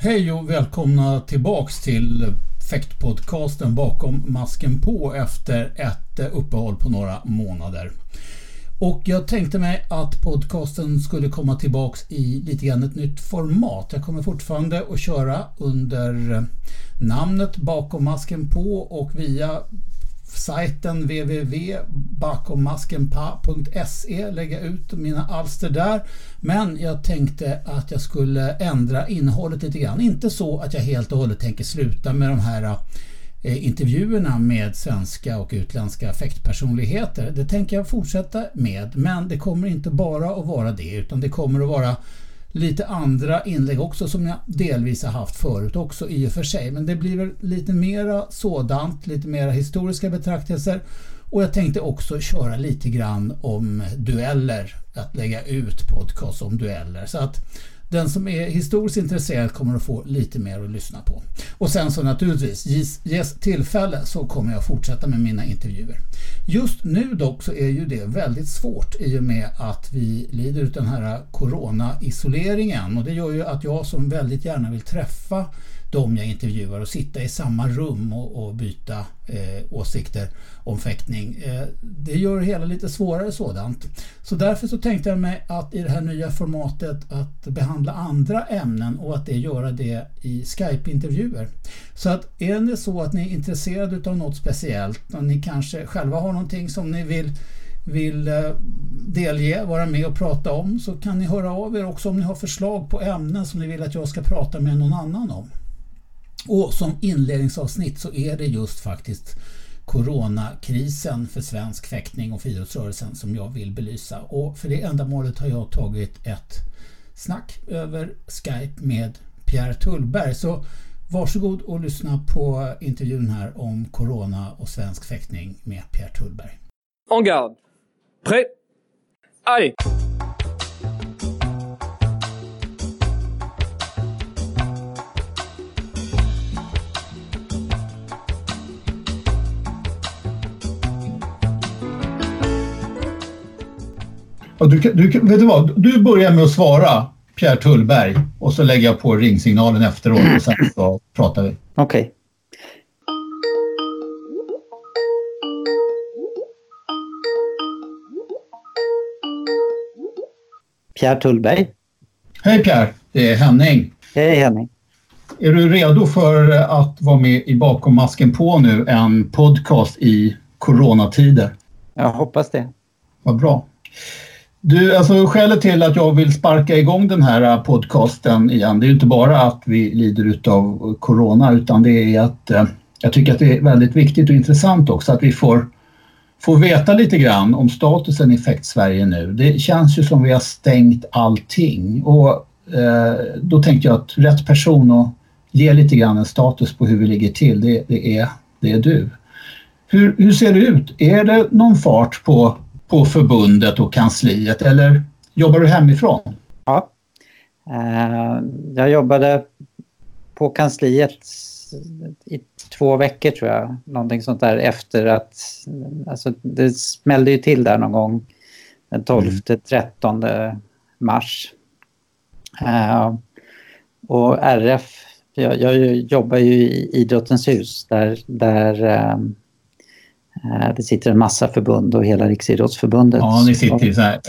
Hej och välkomna tillbaks till Fäktpodcasten bakom masken på efter ett uppehåll på några månader. Och jag tänkte mig att podcasten skulle komma tillbaks i lite grann ett nytt format. Jag kommer fortfarande att köra under namnet bakom masken på och via sajten www.bakommaskenpa.se lägga ut mina alster där. Men jag tänkte att jag skulle ändra innehållet lite grann. Inte så att jag helt och hållet tänker sluta med de här eh, intervjuerna med svenska och utländska effektpersonligheter. Det tänker jag fortsätta med. Men det kommer inte bara att vara det utan det kommer att vara lite andra inlägg också som jag delvis har haft förut också i och för sig. Men det blir väl lite mera sådant, lite mera historiska betraktelser. Och jag tänkte också köra lite grann om dueller, att lägga ut podcast om dueller. Så att den som är historiskt intresserad kommer att få lite mer att lyssna på. Och sen så naturligtvis, ges, ges tillfälle så kommer jag fortsätta med mina intervjuer. Just nu dock så är ju det väldigt svårt i och med att vi lider av den här corona-isoleringen och det gör ju att jag som väldigt gärna vill träffa de jag intervjuar och sitta i samma rum och, och byta eh, åsikter om fäktning. Eh, det gör det hela lite svårare sådant. Så därför så tänkte jag mig att i det här nya formatet att behandla andra ämnen och att det göra det i Skype-intervjuer. Så att är det så att ni är intresserade av något speciellt och ni kanske själva har någonting som ni vill vill eh, delge, vara med och prata om så kan ni höra av er också om ni har förslag på ämnen som ni vill att jag ska prata med någon annan om. Och som inledningsavsnitt så är det just faktiskt coronakrisen för svensk fäktning och friidrottsrörelsen som jag vill belysa. Och för det ändamålet har jag tagit ett snack över Skype med Pierre Tullberg. Så varsågod och lyssna på intervjun här om corona och svensk fäktning med Pierre Tullberg. Oh en garde. Prêt. Allez Och du, du, vet du vad? Du börjar med att svara Pierre Tullberg och så lägger jag på ringsignalen efteråt och sen så pratar vi. Okej. Okay. Pierre Tullberg. Hej Pierre, det är Henning. Hej Henning. Är du redo för att vara med i Bakom masken på nu, en podcast i coronatider? Jag hoppas det. Vad bra. Du, alltså skälet till att jag vill sparka igång den här äh, podcasten igen, det är inte bara att vi lider av corona utan det är att eh, jag tycker att det är väldigt viktigt och intressant också att vi får, får veta lite grann om statusen i Effekt Sverige nu. Det känns ju som vi har stängt allting och eh, då tänkte jag att rätt person att ge lite grann en status på hur vi ligger till, det, det, är, det är du. Hur, hur ser det ut? Är det någon fart på på förbundet och kansliet eller jobbar du hemifrån? Ja, eh, jag jobbade på kansliet i två veckor tror jag, någonting sånt där efter att, alltså det smällde ju till där någon gång den 12-13 mars. Uh, och RF, jag, jag, jobbar ju i Idrottens hus där, där Eh, det sitter en massa förbund och hela Riksidrottsförbundet. Ja, ni sitter i så här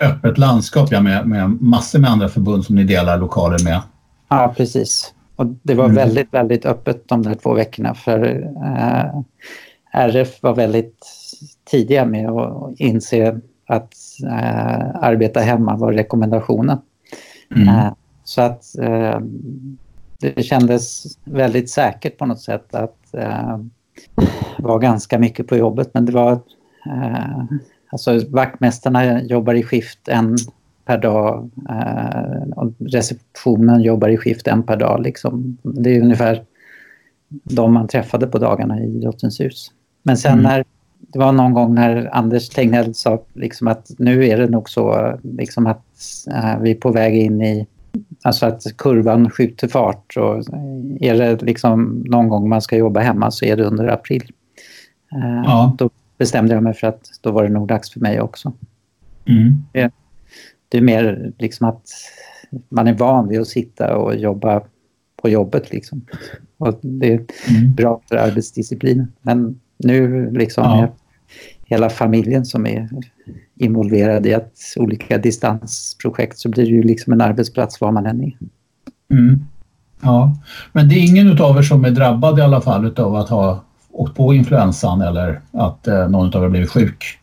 öppet landskap ja, med, med massor med andra förbund som ni delar lokaler med. Ja, precis. Och det var mm. väldigt, väldigt öppet de där två veckorna för eh, RF var väldigt tidiga med att inse att eh, arbeta hemma var rekommendationen. Mm. Eh, så att eh, det kändes väldigt säkert på något sätt att eh, var ganska mycket på jobbet men det var... Eh, alltså vaktmästarna jobbar i skift en per dag eh, och receptionen jobbar i skift en per dag. Liksom. Det är ungefär de man träffade på dagarna i Idrottens hus. Men sen mm. när det var någon gång när Anders Tegnell sa liksom att nu är det nog så liksom att äh, vi är på väg in i Alltså att kurvan skjuter fart och är det liksom någon gång man ska jobba hemma så är det under april. Eh, ja. Då bestämde jag mig för att då var det nog dags för mig också. Mm. Det, det, är mer liksom att man är van vid att sitta och jobba på jobbet. Liksom. Och det är mm. bra för arbetsdisciplinen. Men nu liksom ja. Hela familjen som är involverad i ett olika distansprojekt så blir det ju liksom en arbetsplats var man än är. Mm. Ja, men det är ingen av er som är drabbad i alla fall av att ha åkt på influensan eller att eh, någon av er blivit sjuk?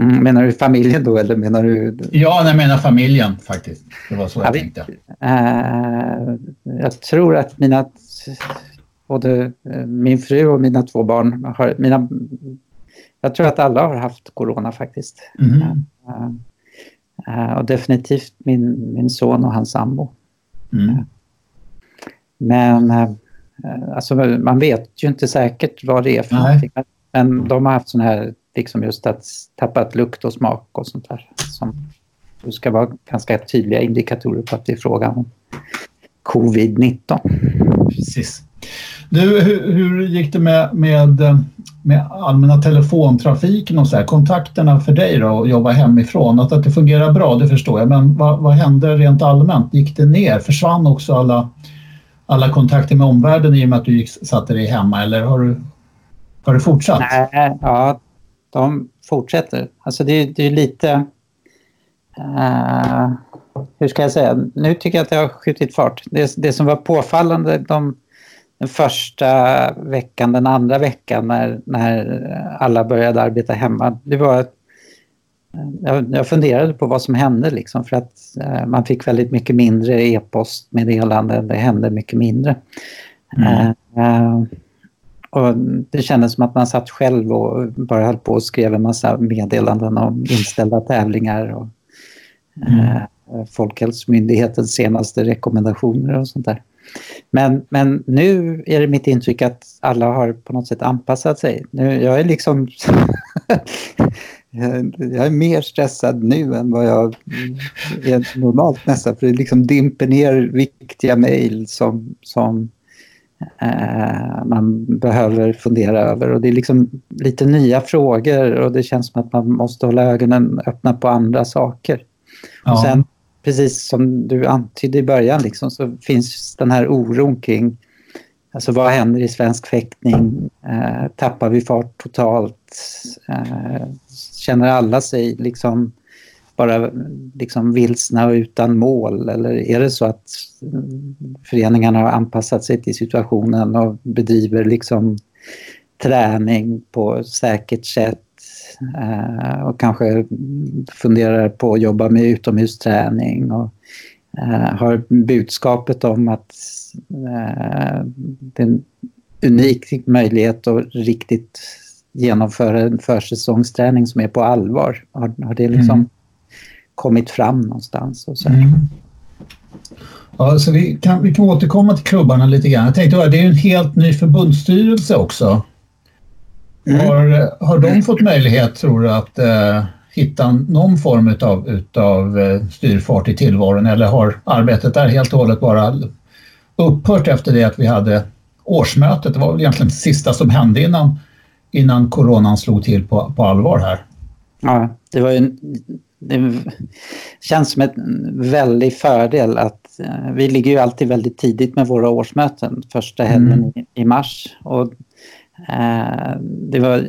Mm, menar du familjen då eller menar du? Ja, jag menar familjen faktiskt. Det var så jag, jag tänkte. Äh, jag tror att mina både eh, min fru och mina två barn har, mina, jag tror att alla har haft corona faktiskt. Mm. Uh, uh, och definitivt min, min son och hans sambo. Mm. Uh, men alltså, man vet ju inte säkert vad det är för någonting. Men de har haft sån här, liksom just att tappat lukt och smak och sånt där. Som ska vara ganska tydliga indikatorer på att det är frågan om covid-19. Precis. Du, hur, hur gick det med, med, med allmänna telefontrafiken och så här, kontakterna för dig då att jobba hemifrån? Att, att det fungerar bra, det förstår jag, men vad, vad hände rent allmänt? Gick det ner? Försvann också alla, alla kontakter med omvärlden i och med att du gick, satte dig hemma eller har du, har du fortsatt? Nej, ja, de fortsätter. Alltså det, det är lite... Uh, hur ska jag säga? Nu tycker jag att det har skjutit fart. Det, det som var påfallande de den första veckan, den andra veckan när, när alla började arbeta hemma. Det var, jag, jag funderade på vad som hände liksom för att eh, man fick väldigt mycket mindre e-postmeddelanden, det hände mycket mindre. Mm. Uh, och det kändes som att man satt själv och bara höll på och skrev en massa meddelanden om inställda tävlingar och mm. uh, Folkhälsomyndighetens senaste rekommendationer och sånt där. Men, men nu är det mitt intryck att alla har på något sätt anpassat sig. Nu, jag är liksom... jag är mer stressad nu än vad jag är normalt nästan. För det liksom dimper ner viktiga mejl som, som eh, man behöver fundera över. Och det är liksom lite nya frågor och det känns som att man måste hålla ögonen öppna på andra saker. Ja. Och sen precis som du antydde i början liksom, så finns den här oron kring alltså vad händer i svensk fäktning? Eh, tappar vi fart totalt? Eh, känner alla sig liksom bara liksom vilsna och utan mål? Eller är det så att föreningarna har anpassat sig till situationen och bedriver liksom träning på säkert sätt Eh, och kanske funderar på att jobba med utomhusträning och eh, har budskapet om att eh, det är en unik möjlighet att riktigt genomföra en försäsongsträning som är på allvar. Har, har det liksom mm. kommit fram någonstans? Och så. Mm. Ja, så vi kan, vi kan återkomma till klubbarna lite grann. Jag tänkte det är en helt ny förbundsstyrelse också. Mm. Har, har de fått möjlighet, tror du, att eh, hitta någon form utav, utav eh, styrfart i tillvaron eller har arbetet där helt och hållet bara upphört efter det att vi hade årsmötet? Det var väl egentligen det sista som hände innan, innan coronan slog till på, på allvar här. Ja, det var ju det känns som en väldig fördel att eh, vi ligger ju alltid väldigt tidigt med våra årsmöten, första helgen mm. i, mars. Och Eh, det var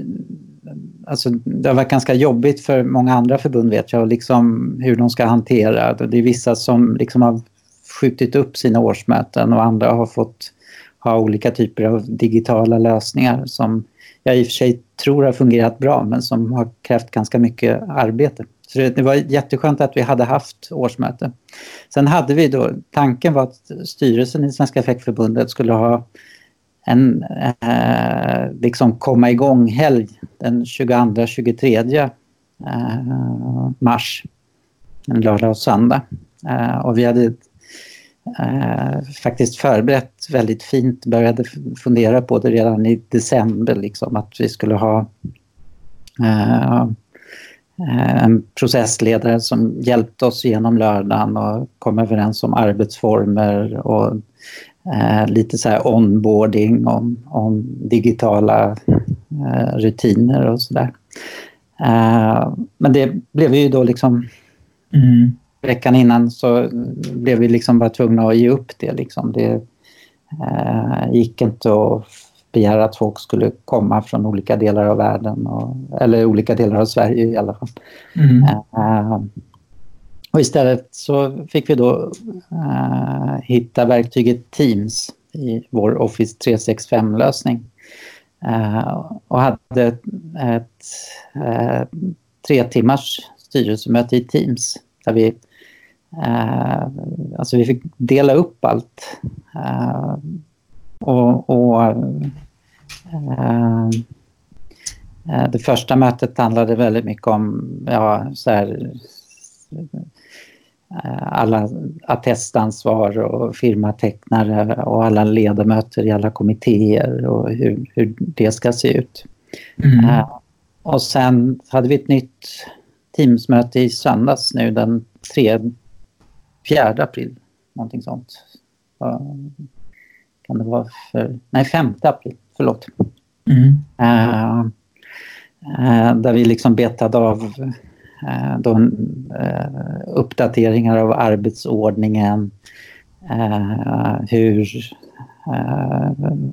alltså, det har varit ganska jobbigt för många andra förbund vet jag, liksom hur de ska hantera det. Det är vissa som liksom har skjutit upp sina årsmöten och andra har fått ha olika typer av digitala lösningar som jag i och för sig tror har fungerat bra men som har krävt ganska mycket arbete. Så det, det var jätteskönt att vi hade haft årsmöte. Sen hade vi då, tanken var att styrelsen i Svenska Fäktförbundet skulle ha en eh, liksom komma igång-helg den 22-23 eh, mars. En lördag och söndag. Eh, och vi hade eh, faktiskt förberett väldigt fint, började fundera på det redan i december, liksom, att vi skulle ha eh, eh, en processledare som hjälpte oss genom lördagen och kom överens om arbetsformer och eh, lite så här onboarding om, om digitala eh, rutiner och sådär. Eh, men det blev ju då liksom... Mm. Veckan innan så blev vi liksom bara tvungna att ge upp det. Liksom. det eh, gick inte att begära att folk skulle komma från olika delar av världen, och, eller olika delar av Sverige i alla fall. Mm. Och istället så fick vi då eh, hitta verktyget Teams i vår Office 365-lösning. Eh, och hade ett, ett eh, tre timmars styrelsemöte i Teams där vi, eh, alltså vi fick dela upp allt. Eh, och, och eh, det första mötet handlade väldigt mycket om ja, så här, alla attestansvar och firmatecknare och alla ledamöter i alla kommittéer och hur, hur det ska se ut. Mm. Uh, och sen hade vi ett nytt Teamsmöte i söndags nu den 3, 4 april. Någonting sånt. Uh, kan det vara för... Nej, 5 april. Förlåt. Mm. Uh, där vi liksom betade av Eh, de, eh, uppdateringar av arbetsordningen, eh, hur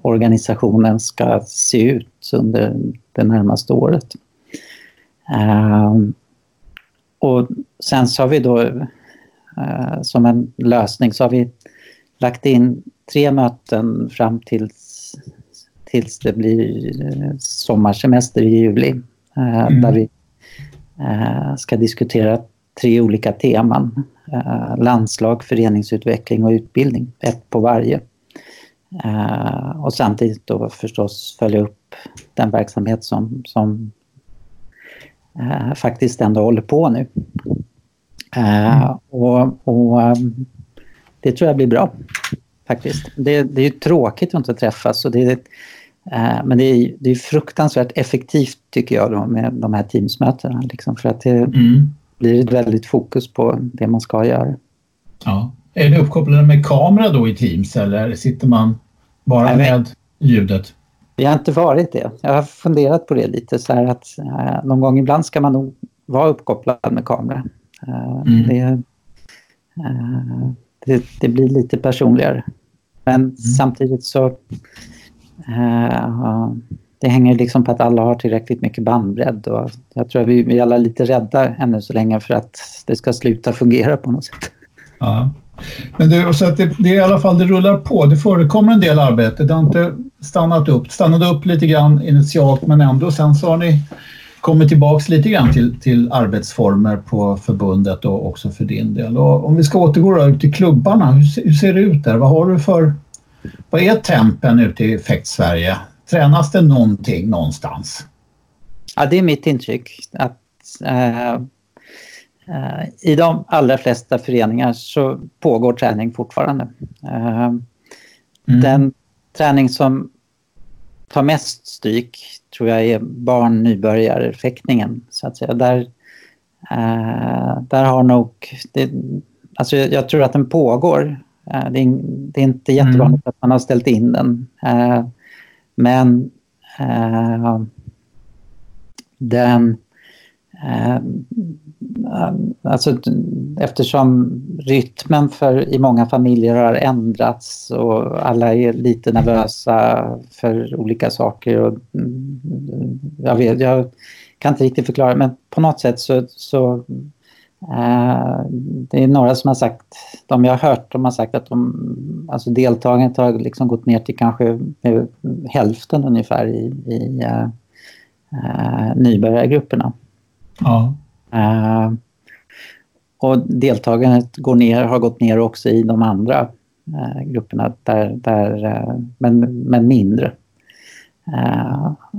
organisationen ska se ut under det närmaste året. Och sen så har vi då som en lösning så har vi lagt in tre möten fram tills, tills det blir sommarsemester i juli. Mm. Där vi Eh, Eh, ska diskutera tre olika teman. Eh, landslag, föreningsutveckling och utbildning. Ett på varje. Eh, och samtidigt då förstås följa upp den verksamhet som, som eh, faktiskt ändå håller på nu. Mm. Och, och, det tror jag blir bra faktiskt. Det, det är tråkigt att inte träffas och det, är men det är, det är fruktansvärt effektivt tycker jag då, med de här Teamsmötena. Liksom, för att det mm. blir ett väldigt fokus på det man ska göra. Ja. Är ni uppkopplade med kamera då i Teams eller sitter man bara Nej, med ljudet? Vi har inte varit det. Jag har funderat på det lite så här att eh, någon gång ibland ska man nog vara uppkopplad med kamera. Eh, mm. det, eh, det, det, blir lite personligare. Men mm. samtidigt så Eh, det hänger liksom på att alla har tillräckligt mycket bandbredd och jag tror att vi, vi alla är lite rädda ännu så länge för att det ska sluta fungera på något sätt. Ja. Men det, så att det, det är i alla fall, det rullar på. Det förekommer en del arbete. Det har inte stannat upp. Stannade upp lite grann initialt men ändå sen så har ni kommit tillbaks lite grann till, till arbetsformer på förbundet och också för din del. Och om vi ska återgå ut till klubbarna, hur, hur ser det ut där? Vad har du för vad är tempen ute i Fäkt-Sverige? Tränas det någonting någonstans? Ja, det är mitt intryck att äh, äh, i de allra flesta föreningar så pågår träning fortfarande. Äh, mm. Den träning som tar mest stryk tror jag är barn nybörjarfäktningen så att säga. Där, där har nog... Det, alltså jag tror att den pågår Eh, det är, det är inte jättevanligt mm. att man har ställt in den. Eh, men eh, den... Alltså, eftersom rytmen för, i många familjer har ändrats och alla är lite nervösa för olika saker. Och, mm, jag, vet, jag kan inte riktigt förklara, men på något sätt så, så Eh, det är några som har sagt, de jag har hört, de har sagt att de, alltså deltagandet har liksom gått ner till kanske hälften ungefär i, i uh, nybörjargrupperna. Ja. Uh, och deltagandet går ner, har gått ner också i de andra uh, grupperna, där, där, men, men mindre.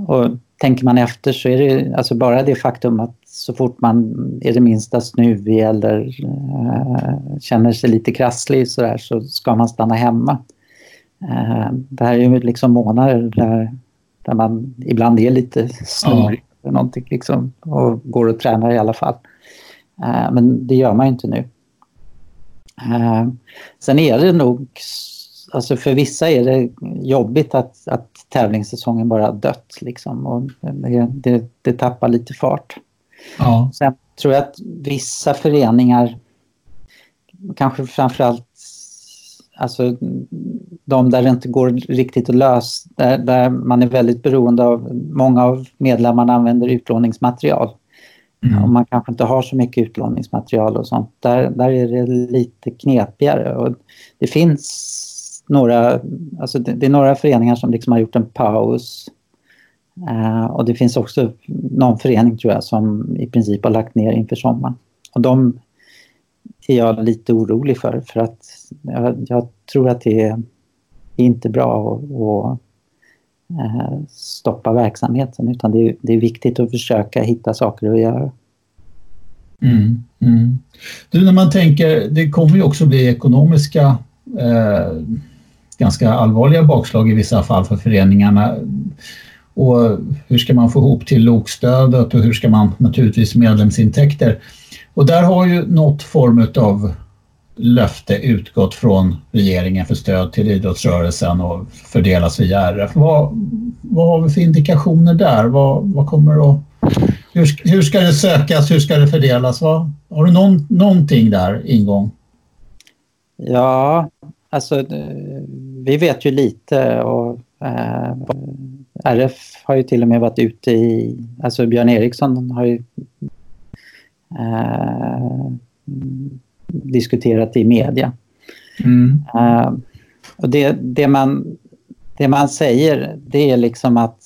och tänker man efter så är det alltså bara det faktum att så fort man är det minsta snuvig eller eh, känner sig lite krasslig så, där, så ska man stanna hemma. Eh, det här är ju liksom månader där, där man ibland är lite snurrig ja. någonting liksom, och går och tränar i alla fall. Eh, men det gör man ju inte nu. Eh, sen är det nog alltså för vissa är det jobbigt att, att tävlingssäsongen bara dött liksom och det, det, det tappar lite fart. Ja. Sen tror jag att vissa föreningar, kanske framförallt alltså de där det inte går riktigt att lösa, där, där man är väldigt beroende av, många av medlemmarna använder utlåningsmaterial. Mm. Och man kanske inte har så mycket utlåningsmaterial och sånt. Där, där är det lite knepigare. Och det finns några, alltså det, det är några föreningar som liksom har gjort en paus. Eh, och det finns också någon förening tror jag som i princip har lagt ner inför sommaren. Och de är jag lite orolig för. För att jag, jag tror att det är inte bra att, att eh, stoppa verksamheten utan det är, det är viktigt att försöka hitta saker att göra. Mm, mm. Du, när man tänker, det kommer ju också bli ekonomiska eh, ganska allvarliga bakslag i vissa fall för föreningarna. Och hur ska man få ihop till lokstödet och hur ska man naturligtvis medlemsintäkter? Och där har ju något form av löfte utgått från regeringen för stöd till idrottsrörelsen och fördelas via RF. Vad, vad har vi för indikationer där? Vad, vad kommer att, hur, hur ska det sökas? Hur ska det fördelas? Vad, har du någon, någonting där ingång? Ja, alltså eh, vi vet ju lite och eh, RF har ju till och med varit ute i, alltså Björn Eriksson har ju eh, diskuterat i media. Mm. Uh, och det, det, man, det man säger det är liksom att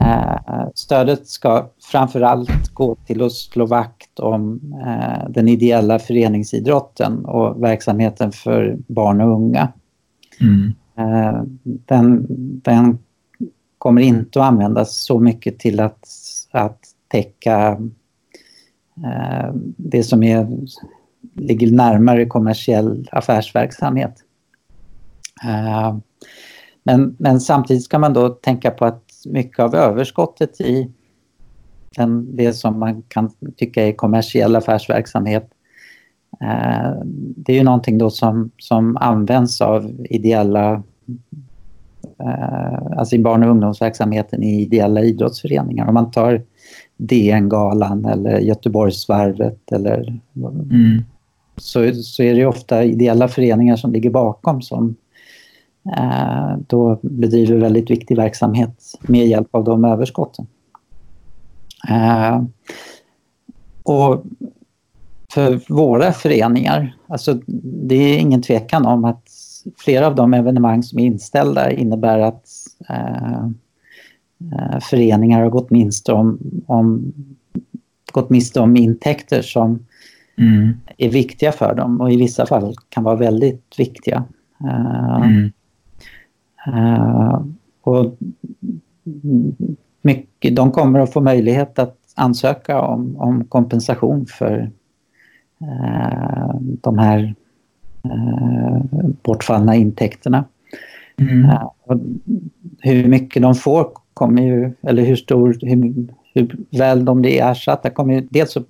uh, stödet ska framförallt gå till att slå vakt om uh, den ideella föreningsidrotten och verksamheten för barn och unga. Mm. den, den kommer inte att användas så mycket till att, att täcka eh, det som är ligger närmare kommersiell affärsverksamhet. Eh, men, men samtidigt ska man då tänka på att mycket av överskottet i den, det som man kan tycka är kommersiell affärsverksamhet eh, det är ju någonting då som, som används av ideella alltså i barn och ungdomsverksamheten i ideella idrottsföreningar. Om man tar DN-galan eller Göteborgsvarvet eller mm så, så är det ofta ideella föreningar som ligger bakom som eh, då bedriver väldigt viktig verksamhet med hjälp av de överskotten. Eh, och för våra föreningar, alltså det är ingen tvekan om att flera av de evenemang som är inställda innebär att eh, eh föreningar har gått miste om, om, gått miste om intäkter som mm. är viktiga för dem och i vissa fall kan vara väldigt viktiga. Uh, mm. uh, och mycket, de kommer att få möjlighet att ansöka om, om kompensation för uh, de här bortfallna intäkterna. Mm. hur mycket de får kommer ju, eller hur stor, hur, hur väl de blir ersatta kommer ju dels att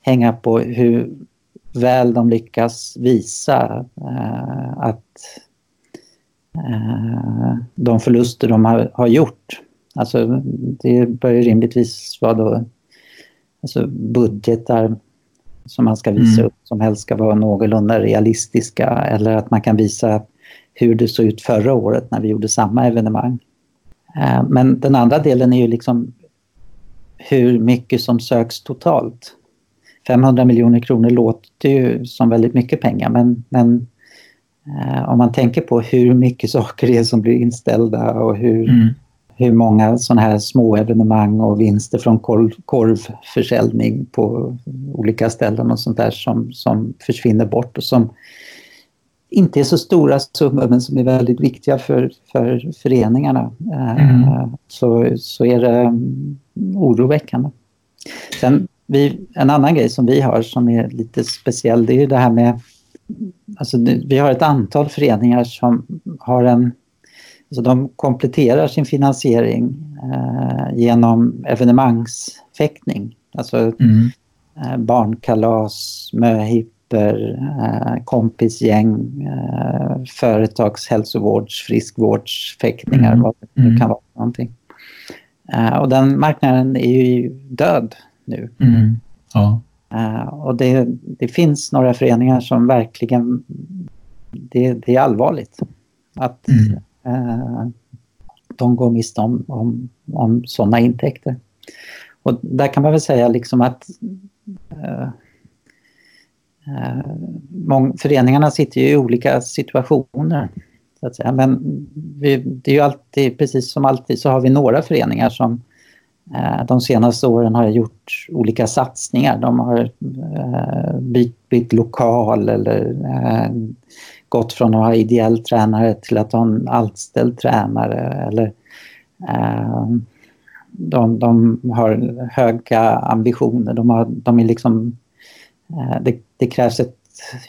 hänga på hur väl de lyckas visa eh, att eh, de förluster de har, har, gjort, alltså det bör ju rimligtvis vara då alltså budgetar som man ska visa mm. upp som helst ska vara någorlunda realistiska eller att man kan visa hur det såg ut förra året när vi gjorde samma evenemang. Eh, men den andra delen är ju liksom hur mycket som söks totalt. 500 miljoner kronor låter ju som väldigt mycket pengar men, men eh, om man tänker på hur mycket saker det är som blir inställda och hur, mm. Hur många sådana här små evenemang och vinster från korv, korvförsäljning på olika ställen och sånt där som, som försvinner bort och som inte är så stora summor men som är väldigt viktiga för, för föreningarna eh, mm. så, så är det mm, oroväckande. Sen vi, en annan grej som vi har som är lite speciell det är det här med... Alltså, vi har ett antal föreningar som har en... Alltså de kompletterar sin finansiering eh, genom evenemangsfäktning. Alltså mm. eh, barnkalas, möhipper, eh, kompisgäng, eh, företagshälsovårds, friskvårdsfäktningar, mm. vad det nu mm. kan vara någonting. Eh, och den marknaden är ju död nu. Mm. Ja. Uh, och det, det, finns några föreningar som verkligen det, det är allvarligt att mm. Eh, de går miste om, om, om sådana intäkter. Och där kan man väl säga liksom att eh, eh föreningarna sitter ju i olika situationer. Så att säga. Men vi, det är ju alltid, precis som alltid, så har vi några föreningar som eh, de senaste åren har gjort olika satsningar. De har eh, bytt, bytt lokal eller eh, gått från att ha ideell tränare till att ha en anställd tränare. Eller, eh, de, de har höga ambitioner. De, har, de är liksom, eh, det, det, krävs ett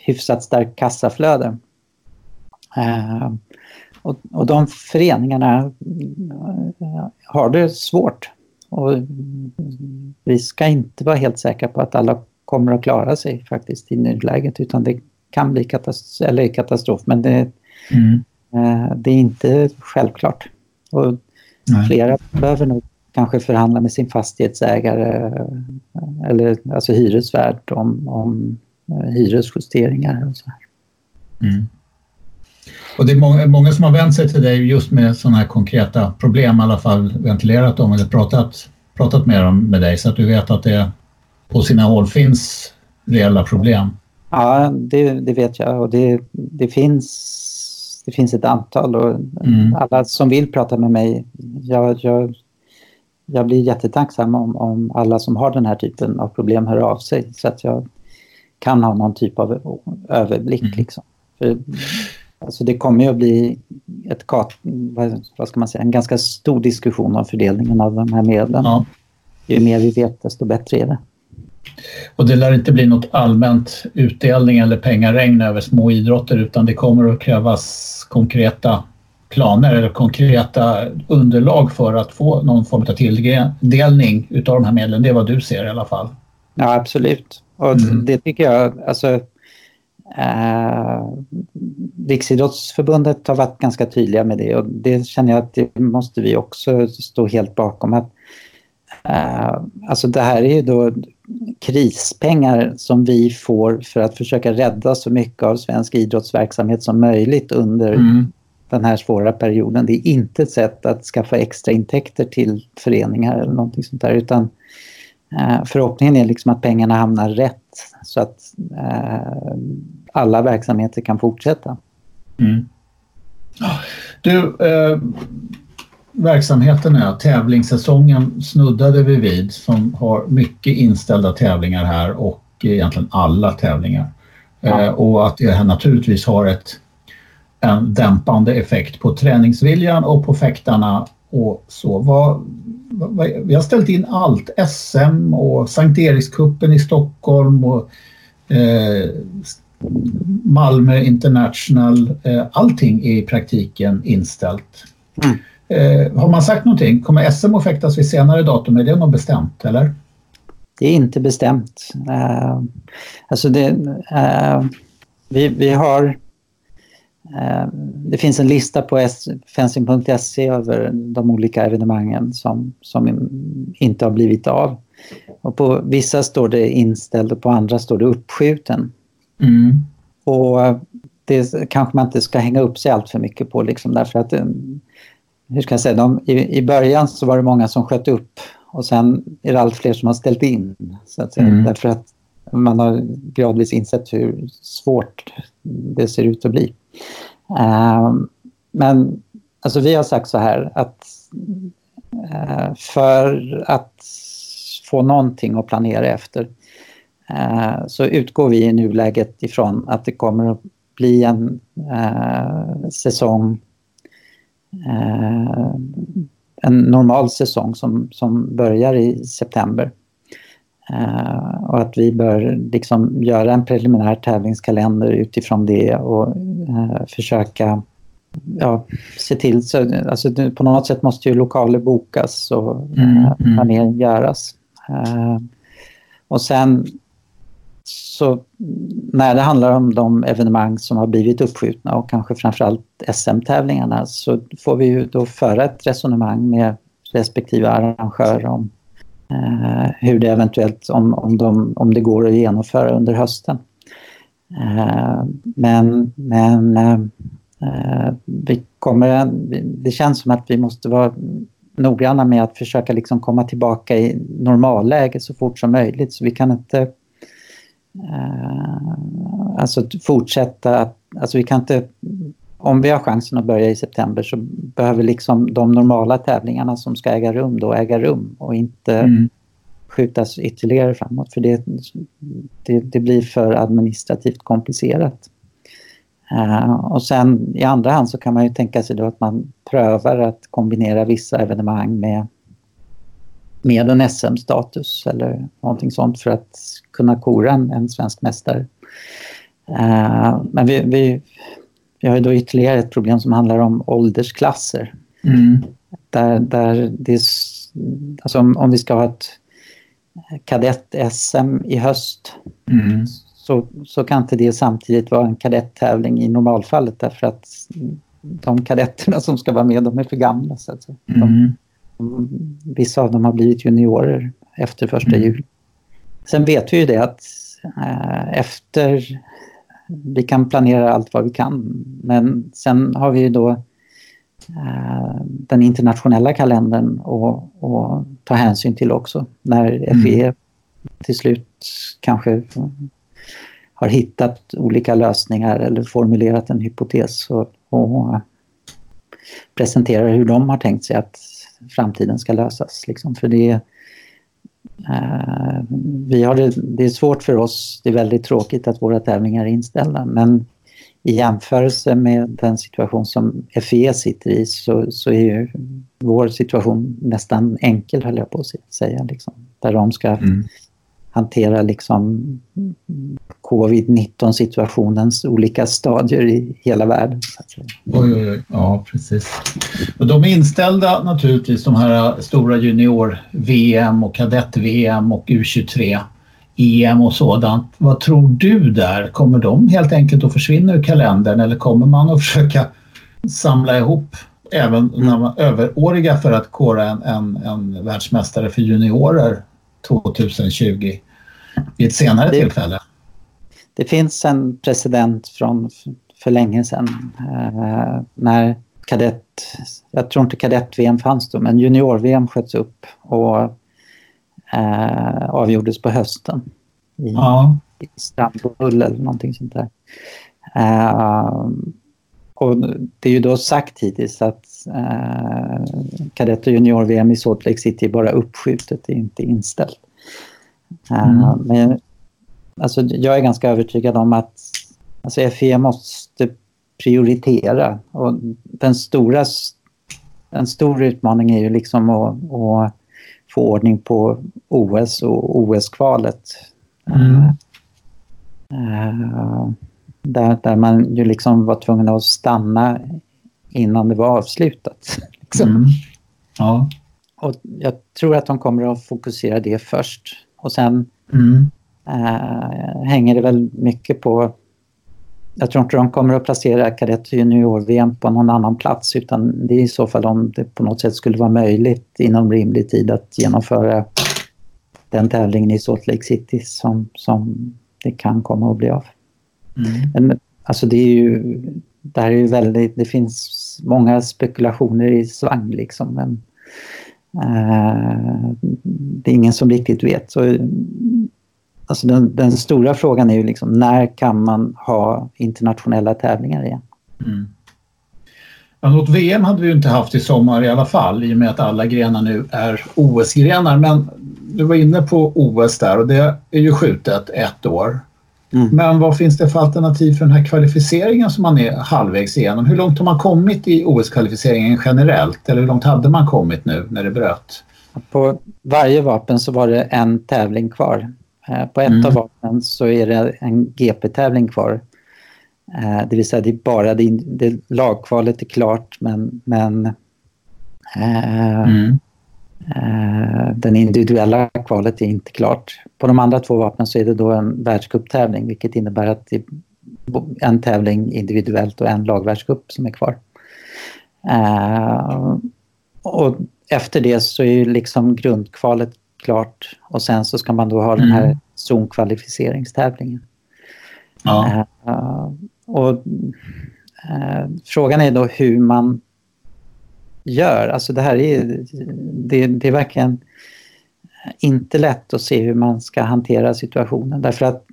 hyfsat starkt kassaflöde. Eh, och, och de föreningarna eh, har det svårt. Och vi ska inte vara helt säkra på att alla kommer att klara sig faktiskt i nuläget utan det kan bli katastrof, eller katastrof men det, mm. eh, det är inte självklart. Och flera behöver nog kanske förhandla med sin fastighetsägare eller alltså hyresvärd om, om eh, hyresjusteringar och så här. Mm. Och det är många, många, som har vänt sig till dig just med sådana här konkreta problem, i alla fall ventilerat dem eller pratat, pratat med dem med dig så att du vet att det på sina håll finns reella problem. Ja, det, det vet jag och det, det, finns, det finns ett antal och mm. alla som vill prata med mig, jag, jag, jag blir jättetacksam om, om alla som har den här typen av problem hör av sig så att jag kan ha någon typ av överblick. Mm. Liksom. För, alltså det kommer ju att bli ett, vad ska man säga, en ganska stor diskussion om fördelningen av de här medlen. Ja. Ju mer vi vet desto bättre är det. Och det lär inte bli något allmänt utdelning eller pengaregn över små idrotter utan det kommer att krävas konkreta planer eller konkreta underlag för att få någon form av tilldelning utav de här medlen. Det är vad du ser i alla fall. Ja, absolut. Och mm. det tycker jag, alltså eh, Riksidrottsförbundet har varit ganska tydliga med det och det känner jag att det måste vi också stå helt bakom. Att, eh, alltså det här är ju då krispengar som vi får för att försöka rädda så mycket av svensk idrottsverksamhet som möjligt under mm. den här svåra perioden. Det är inte ett sätt att skaffa extra intäkter till föreningar eller någonting sånt där utan eh, förhoppningen är liksom att pengarna hamnar rätt så att eh, alla verksamheter kan fortsätta. Mm. Du, eh, verksamheterna, tävlingssäsongen snuddade vi vid som har mycket inställda tävlingar här och egentligen alla tävlingar. Ja. Eh, och att det här naturligtvis har ett, en dämpande effekt på träningsviljan och på fäktarna och så. Vad, vad, vi har ställt in allt, SM och Sankt Erikskuppen i Stockholm och eh, Malmö International. Eh, allting är i praktiken inställt. Mm. Eh, har man sagt någonting? Kommer SM att fäktas vid senare datum? Är det något bestämt eller? Det är inte bestämt. Uh, alltså det, uh, vi, vi har... Uh, det finns en lista på fencing.se över de olika evenemangen som, som inte har blivit av. Och på vissa står det inställd och på andra står det uppskjuten. Mm. Och det kanske man inte ska hänga upp sig allt för mycket på liksom därför att hur ska jag säga, de, i, i början så var det många som sköt upp och sen är det allt fler som har ställt in. Så att säga, mm. Därför att man har gradvis insett hur svårt det ser ut att bli. Uh, men alltså vi har sagt så här att uh, för att få någonting att planera efter uh, så utgår vi i nuläget ifrån att det kommer att bli en eh, säsong eh, en normal säsong som, som börjar i september. Eh, och att vi bör liksom göra en preliminär tävlingskalender utifrån det och eh, försöka ja, se till så alltså, på något sätt måste ju lokaler bokas och mm, eh, mm. planering göras. Eh, och sen så när det handlar om de evenemang som har blivit uppskjutna och kanske framförallt SM-tävlingarna så får vi ju då föra ett resonemang med respektive arrangör om eh, hur det eventuellt, om, om, de, om det går att genomföra under hösten. Eh, men men eh, vi kommer, det känns som att vi måste vara noggranna med att försöka liksom komma tillbaka i normalläge så fort som möjligt. Så vi kan inte alltså fortsätta, alltså vi kan inte, om vi har chansen att börja i september så behöver liksom de normala tävlingarna som ska äga rum då äga rum och inte mm. skjutas ytterligare framåt för det, det, det blir för administrativt komplicerat. Uh, och sen i andra hand så kan man ju tänka sig då att man prövar att kombinera vissa evenemang med, med en SM-status eller någonting sånt för att kunna kora en, en svensk mästare. Uh, men vi, vi, vi har ju då ytterligare ett problem som handlar om åldersklasser. Mm. Där, där det är, alltså om, om vi ska ha ett kadett-SM i höst mm så, så kan inte det samtidigt vara en kadetttävling i normalfallet därför att de kadetterna som ska vara med, de är för gamla. Så att mm. de, vissa av dem har blivit juniorer efter första mm. juli. Sen vet vi ju det att äh, efter... Vi kan planera allt vad vi kan, men sen har vi ju då äh, den internationella kalendern att ta hänsyn till också. När FE mm. till slut kanske har hittat olika lösningar eller formulerat en hypotes och, och presenterar hur de har tänkt sig att framtiden ska lösas. Liksom. För det, eh, vi har det, det är svårt för oss, det är väldigt tråkigt att våra tävlingar är inställda men i jämförelse med den situation som FE sitter i så, så är ju vår situation nästan enkel höll jag på att säga. Liksom, där de ska mm hantera liksom covid-19 situationens olika stadier i hela världen. Oj, oj, oj. Ja, precis. Och de är inställda naturligtvis, de här stora junior-VM och kadett-VM och U23 EM och sådant. Vad tror du där? Kommer de helt enkelt att försvinna ur kalendern eller kommer man att försöka samla ihop även när man överåriga för att kora en, en, en världsmästare för juniorer 2020 vid ett senare det, tillfälle? Det finns en president från för länge sedan eh, när kadett, jag tror inte kadett-VM fanns då, men junior-VM sköts upp och eh, avgjordes på hösten i, ja. i Istanbul eller någonting sånt där. Eh, och det är ju då sagt hittills att eh, kadett och junior-VM i Salt Lake City är bara uppskjutet, det är inte inställt. Eh, mm. Men alltså, jag är ganska övertygad om att alltså, FE måste prioritera. Och den stora, en stor utmaning är ju liksom att, att få ordning på OS och OS-kvalet. Mm. Uh, där, där man ju liksom var tvungen att stanna innan det var avslutat. Liksom. Mm. Ja. Och jag tror att de kommer att fokusera det först. Och sen mm. äh, hänger det väl mycket på... Jag tror inte de kommer att placera kadett junior-VM på någon annan plats utan det är i så fall om det på något sätt skulle vara möjligt inom rimlig tid att genomföra den tävlingen i Salt Lake City som, som det kan komma att bli av. Mm. Men, alltså det är ju... Det här är väldigt... Det finns många spekulationer i svang liksom men Eh, det är ingen som riktigt vet. Så, alltså den, den, stora frågan är ju liksom när kan man ha internationella tävlingar igen? Mm. Ja, något VM hade vi ju inte haft i sommar i alla fall i och med att alla grenar nu är OS-grenar. Men du var inne på OS där och det är ju skjutet ett år. Mm. Men vad finns det för alternativ för den här kvalificeringen som man är halvvägs igenom? Hur långt har man kommit i OS-kvalificeringen generellt? Eller hur långt hade man kommit nu när det bröt? På varje vapen så var det en tävling kvar. Eh, på ett mm. av vapnen så är det en GP-tävling kvar. Eh, det vill säga det är bara det, det lagkvalet är klart men, men äh, mm. Äh, den individuella kvalet är inte klart. På de andra två vapnen så är det då en världscuptävling vilket innebär att det är en tävling individuellt och en lagvärldscup som är kvar. Uh, och efter det så är liksom grundkvalet klart och sen så ska man då ha den här mm. zonkvalificeringstävlingen. Ja. Uh, och Frågan är då hur man gör. Alltså det här är, det, det är verkligen inte lätt att se hur man ska hantera situationen därför att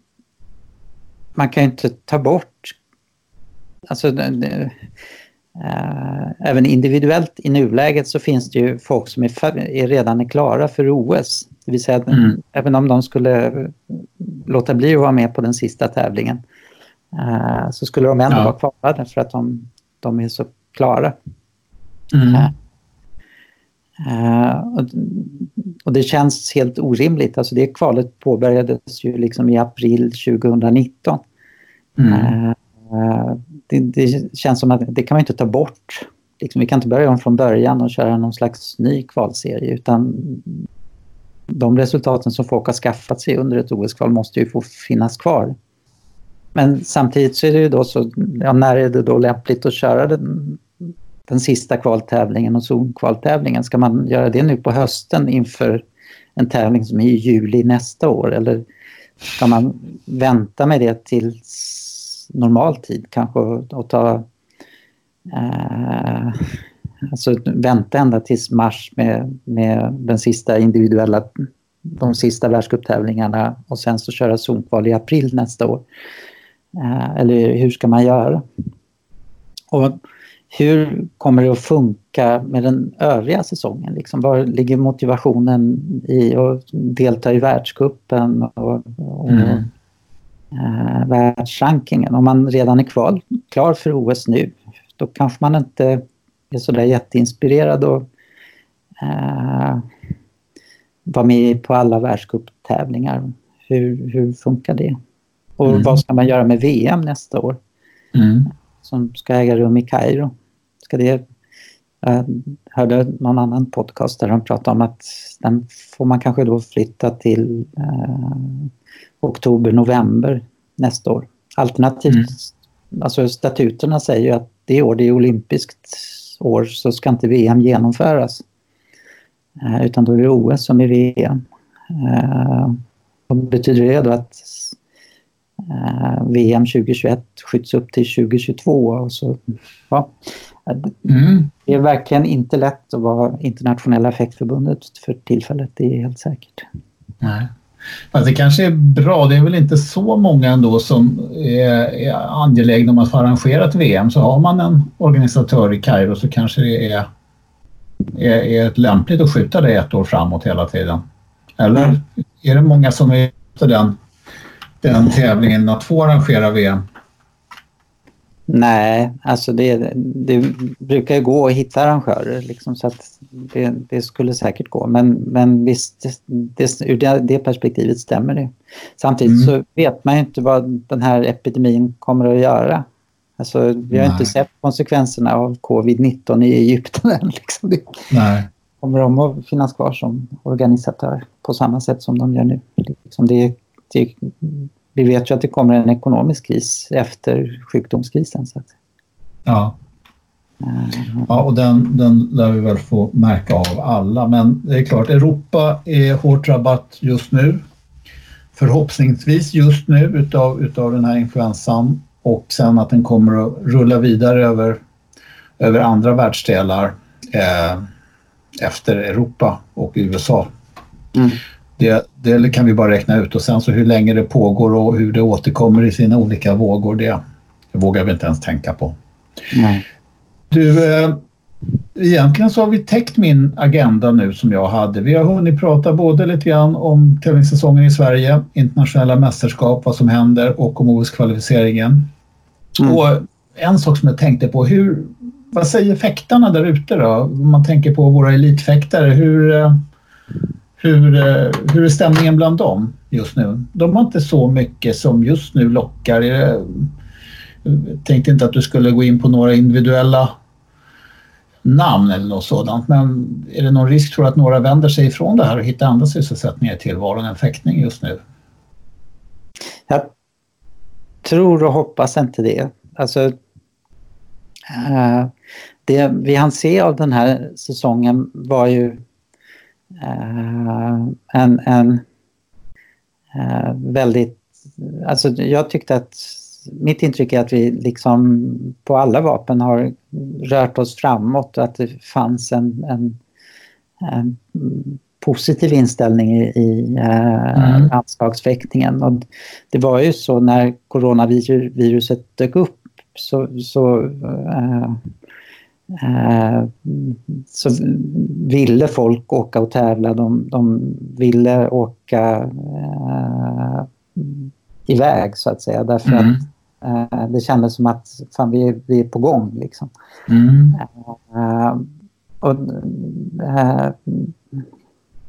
man kan ju inte ta bort... Alltså, äh, även individuellt i nuläget så finns det ju folk som är, är redan är klara för OS. Det vill säga att mm. även om de skulle låta bli att vara med på den sista tävlingen äh, så skulle de ändå ja. vara kvar därför att de, de är så klara. Mm. Och, och, det känns helt orimligt. Alltså det kvalet påbörjades ju liksom i april 2019. Mm. Uh, det, det, känns som att det kan man inte ta bort. Liksom, vi kan inte börja om från början och köra någon slags ny kvalserie utan de resultaten som folk har skaffat sig under ett OS-kval måste ju få finnas kvar. Men samtidigt så är det ju då så, ja, när är det då lämpligt att köra den, den sista kvaltävlingen och zonkvaltävlingen? Ska man göra det nu på hösten inför en tävling som är i juli nästa år? Eller ska man vänta med det till normal tid kanske och ta... Eh, alltså vänta ända tills mars med, med den sista individuella, de sista världscuptävlingarna och sen så köra zonkval i april nästa år. Eh, eller hur ska man göra? Och hur kommer det att funka med den övriga säsongen? Liksom, var ligger motivationen i att delta i världskuppen och, och mm. äh, världsrankingen? Om man redan är kvar, klar för OS nu, då kanske man inte är så där jätteinspirerad och äh, vara med på alla världscuptävlingar. Hur, hur funkar det? Och mm. vad ska man göra med VM nästa år? Mm som ska äga rum i Kairo. Ska det, jag hörde någon annan podcast där de pratade om att den får man kanske då flytta till eh, oktober, november nästa år. Alternativt, mm. alltså statuterna säger ju att det år det är olympiskt år så ska inte VM genomföras. Eh, utan då är det OS som är VM. Eh, vad betyder det då att eh, VM 2021 skjuts upp till 2022. Och så, ja. Mm. Det är verkligen inte lätt att vara internationella effektförbundet för tillfället, det är helt säkert. Nej. Fast det kanske är bra, det är väl inte så många ändå som är, är angelägna om att få arrangera ett VM. Så har man en organisatör i Kairo så kanske det är, är, är lämpligt att skjuta det ett år framåt hela tiden. Eller mm. är det många som är efter den den tävlingen att få arrangera VM? Nej, alltså det, det brukar ju gå att hitta arrangörer liksom, så att det, det, skulle säkert gå. Men, men visst, det, ur det, det perspektivet stämmer det. Samtidigt mm. så vet man ju inte vad den här epidemin kommer att göra. Alltså, vi har Nej. inte sett konsekvenserna av covid-19 i Egypten än. Liksom. Nej. Kommer de att finnas kvar som organisatör på samma sätt som de gör nu? Liksom det, det vi vet ju att det kommer en ekonomisk kris efter sjukdomskrisen. Så att. Ja. Eh, ja, och den, den lär vi väl få märka av alla. Men det är klart, Europa är hårt drabbat just nu. Förhoppningsvis just nu utav, utav den här influensan och sen att den kommer att rulla vidare över, över andra världsdelar eh, efter Europa och USA. Mm. Det, det kan vi bara räkna ut och sen så hur länge det pågår och hur det återkommer i sina olika vågor, det, det vågar vi inte ens tänka på. Nej. Du, eh, egentligen så har vi täckt min agenda nu som jag hade. Vi har hunnit prata både lite grann om tävlingssäsongen i Sverige, internationella mästerskap, vad som händer och om OS-kvalificeringen. Mm. Och en sak som jag tänkte på, hur, vad säger fäktarna där ute då? Om man tänker på våra elitfäktare, hur, eh, hur, eh, hur är stämningen bland dem just nu? De har inte så mycket som just nu lockar. Jag tänkte inte att du skulle gå in på några individuella namn eller något sådant. Men är det någon risk tror du att några vänder sig ifrån det här och hittar andra sysselsättningar i tillvaron än fäktning just nu? Jag tror och hoppas inte det. Alltså, eh, det vi hann se av den här säsongen var ju en, en eh, väldigt alltså jag tyckte att mitt intryck är att vi liksom på alla vapen har rört oss framåt och att det fanns en, en, en positiv inställning i, i eh, mm. landslagsfäktningen. Och det var ju så när coronaviruset dök upp så, så, äh, så ville folk åka och tävla. De, de ville åka äh, iväg så att säga därför mm. att det kändes som att fan, vi, vi är på gång. Liksom. Mm. och,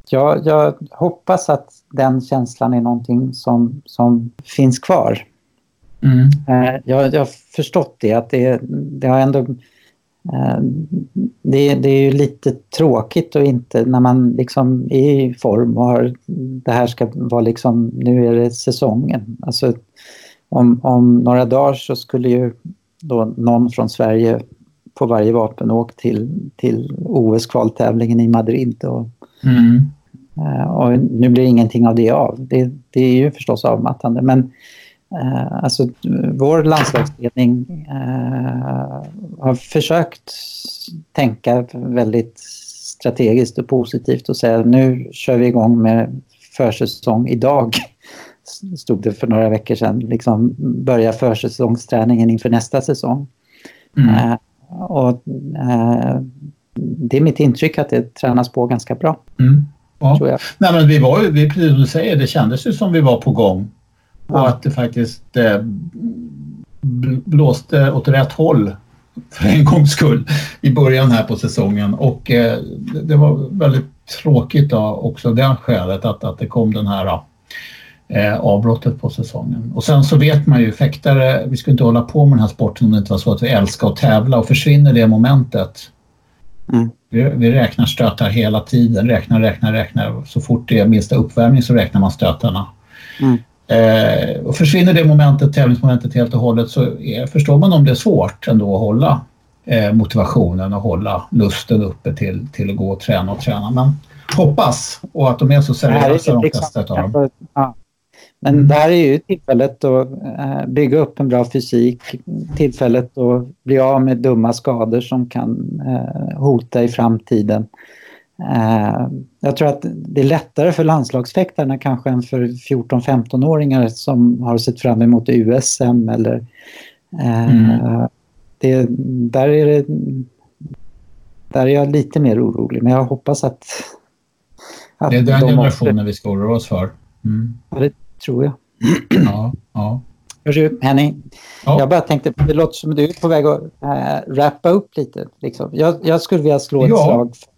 jag, jag hoppas att den känslan är någonting som, som finns kvar. Mm. Eh, jag, jag har förstått det, att det, det har ändå... Eh, det, det, är ju lite tråkigt och inte när man liksom är i form och har, det här ska vara liksom, nu är det säsongen. Alltså, om, om några dagar så skulle ju då någon från Sverige på varje vapen åkt till, till OS-kvaltävlingen i Madrid. Och, mm. Eh, och nu blir ingenting av det av. Det, det är ju förstås avmattande. Men Uh, alltså, vår landslagsledning uh, har försökt tänka väldigt strategiskt och positivt och säga nu kör vi igång med försäsong idag. Stod det för några veckor sedan. Liksom börja försäsongsträningen inför nästa säsong. Mm. Uh, och det är mitt intryck att det tränas på ganska bra. Mm. Ja. Nej, men vi var ju, vi, precis som du säger, det kändes ju som vi var på gång. Och att det faktiskt eh, blåste åt rätt håll för en gångs skull i början här på säsongen. Och eh, det var väldigt tråkigt då, också det skälet att, att det kom den här eh, avbrottet på säsongen. Och sen så vet man ju, fäktare, vi skulle inte hålla på med den här sporten om det inte var så att vi älskar att tävla och försvinner det momentet Mm. Vi, vi, räknar stötar hela tiden, räknar, räknar, räknar. Så fort det är minsta uppvärmning så räknar man stötarna. Mm. Eh, och försvinner det momentet, tävlingsmomentet helt och hållet så är, förstår man om det är svårt ändå att hålla eh, motivationen och hålla lusten uppe till, till att gå och träna och träna. Men hoppas och att de är så seriösa de flesta av dem. Ja. Men mm. det här är ju tillfället att eh, bygga upp en bra fysik, tillfället att bli av med dumma skador som kan eh, hota i framtiden. Eh, jag tror att det är lättare för landslagsfäktarna kanske än för 14-15-åringar som har sett fram emot USM eller mm. det, där är det där är jag lite mer orolig men jag hoppas att, att Det är den de generationen vi ska oroa oss för. Mm. Ja, det tror jag. Ja, ja. Varsågod, Henning. Ja. Jag bara tänkte, det låter som du är på väg att äh, wrappa upp lite. Liksom. Jag, jag, skulle vilja slå ett ja. slag för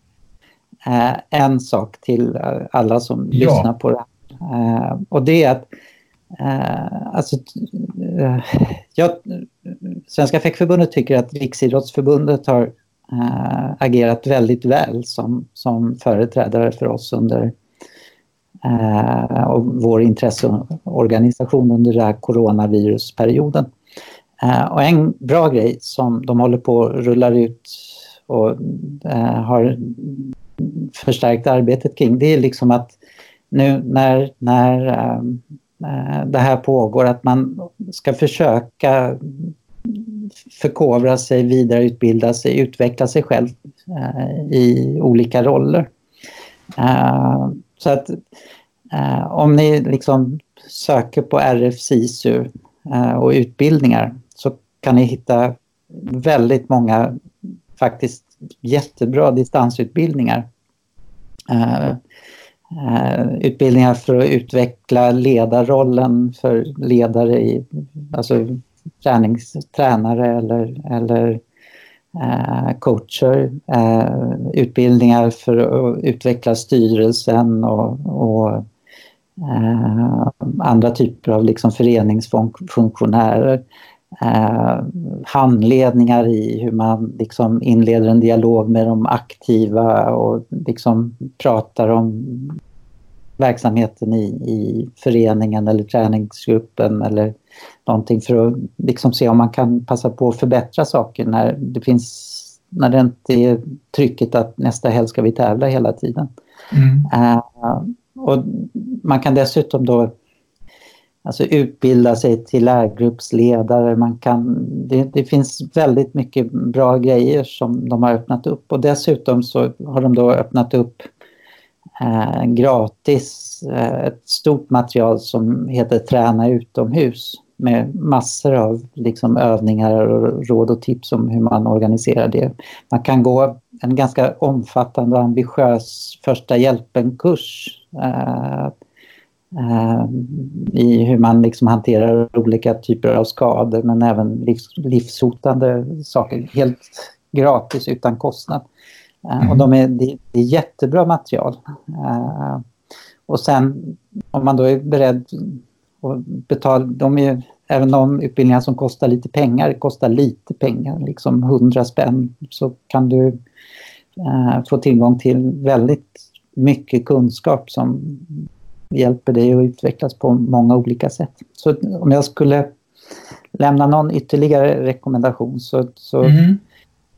äh, en sak till äh, alla som ja. lyssnar på det. Äh, och det är att alltså, jag, Svenska fäckförbundet tycker att Riksidrottsförbundet har agerat väldigt väl som, som företrädare för oss under eh, och vår intresseorganisation under den här coronavirusperioden. Eh, och en bra grej som de håller på att rulla ut och eh, har förstärkt arbetet kring det är liksom att nu när, när ehm, eh, det här pågår att man ska försöka förkovra sig, vidareutbilda sig, utveckla sig själv eh, i olika roller. Uh, så att eh, om ni liksom söker på RF SISU eh, och utbildningar så kan ni hitta väldigt många faktiskt jättebra distansutbildningar. Eh, Uh, utbildningar för att utveckla ledarrollen för ledare i, alltså tränings, tränare eller, eller Eh, coacher, eh, utbildningar för att utveckla styrelsen och, och eh, andra typer av liksom föreningsfunktionärer handledningar i hur man liksom inleder en dialog med de aktiva och liksom pratar om verksamheten i, i föreningen eller träningsgruppen eller någonting för att liksom se om man kan passa på att förbättra saker när det finns när det inte är trycket att nästa helg ska vi tävla hela tiden. Mm. Uh, och man kan dessutom då alltså utbilda sig till lärgruppsledare. Man kan, det, det, finns väldigt mycket bra grejer som de har öppnat upp och dessutom så har de då öppnat upp eh, gratis eh, ett stort material som heter Träna utomhus med massor av liksom, övningar och råd och tips om hur man organiserar det. Man kan gå en ganska omfattande och ambitiös första hjälpen-kurs eh, eh, i hur man liksom hanterar olika typer av skador men även livs, livshotande saker helt gratis utan kostnad. Eh, mm. Och de är, det, är jättebra material. Eh, och sen om man då är beredd att betala, de är även de utbildningar som kostar lite pengar kostar lite pengar, liksom 100 spänn, så kan du eh, få tillgång till väldigt mycket kunskap som hjälper dig att utvecklas på många olika sätt. Så om jag skulle lämna någon ytterligare rekommendation så, så mm.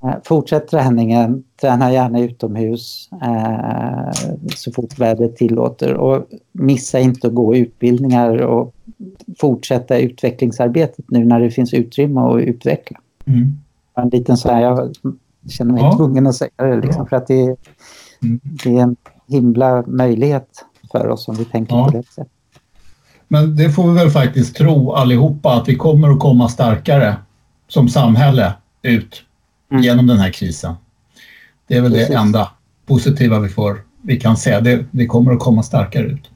eh, fortsätt träningen, träna gärna utomhus eh, så fort vädret tillåter och missa inte att gå utbildningar och fortsätta utvecklingsarbetet nu när det finns utrymme att utveckla. Mm. En liten så här, jag känner mig ja. tvungen att säga det liksom, för att det, mm. det är en himla möjlighet för oss om vi tänker ja. på det sättet. Men det får vi väl faktiskt tro allihopa att vi kommer att komma starkare som samhälle ut mm. genom den här krisen. Det är väl Precis. det enda positiva vi, får, vi kan säga. Det, vi kommer att komma starkare ut.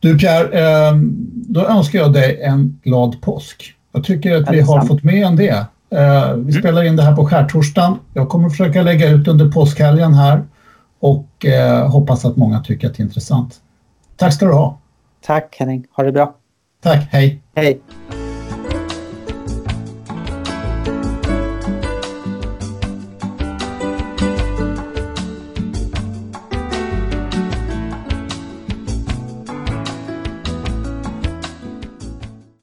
Du Pierre, ehm, då önskar jag dig en glad påsk. Jag tycker att vi har fått med en det. Eh, vi mm. spelar in det här på skärtorsdagen. Jag kommer försöka lägga ut under påskhelgen här och eh, hoppas att många tycker att det är intressant. Tack ska du ha. Tack Henning, ha det bra. Tack, hej. Hej.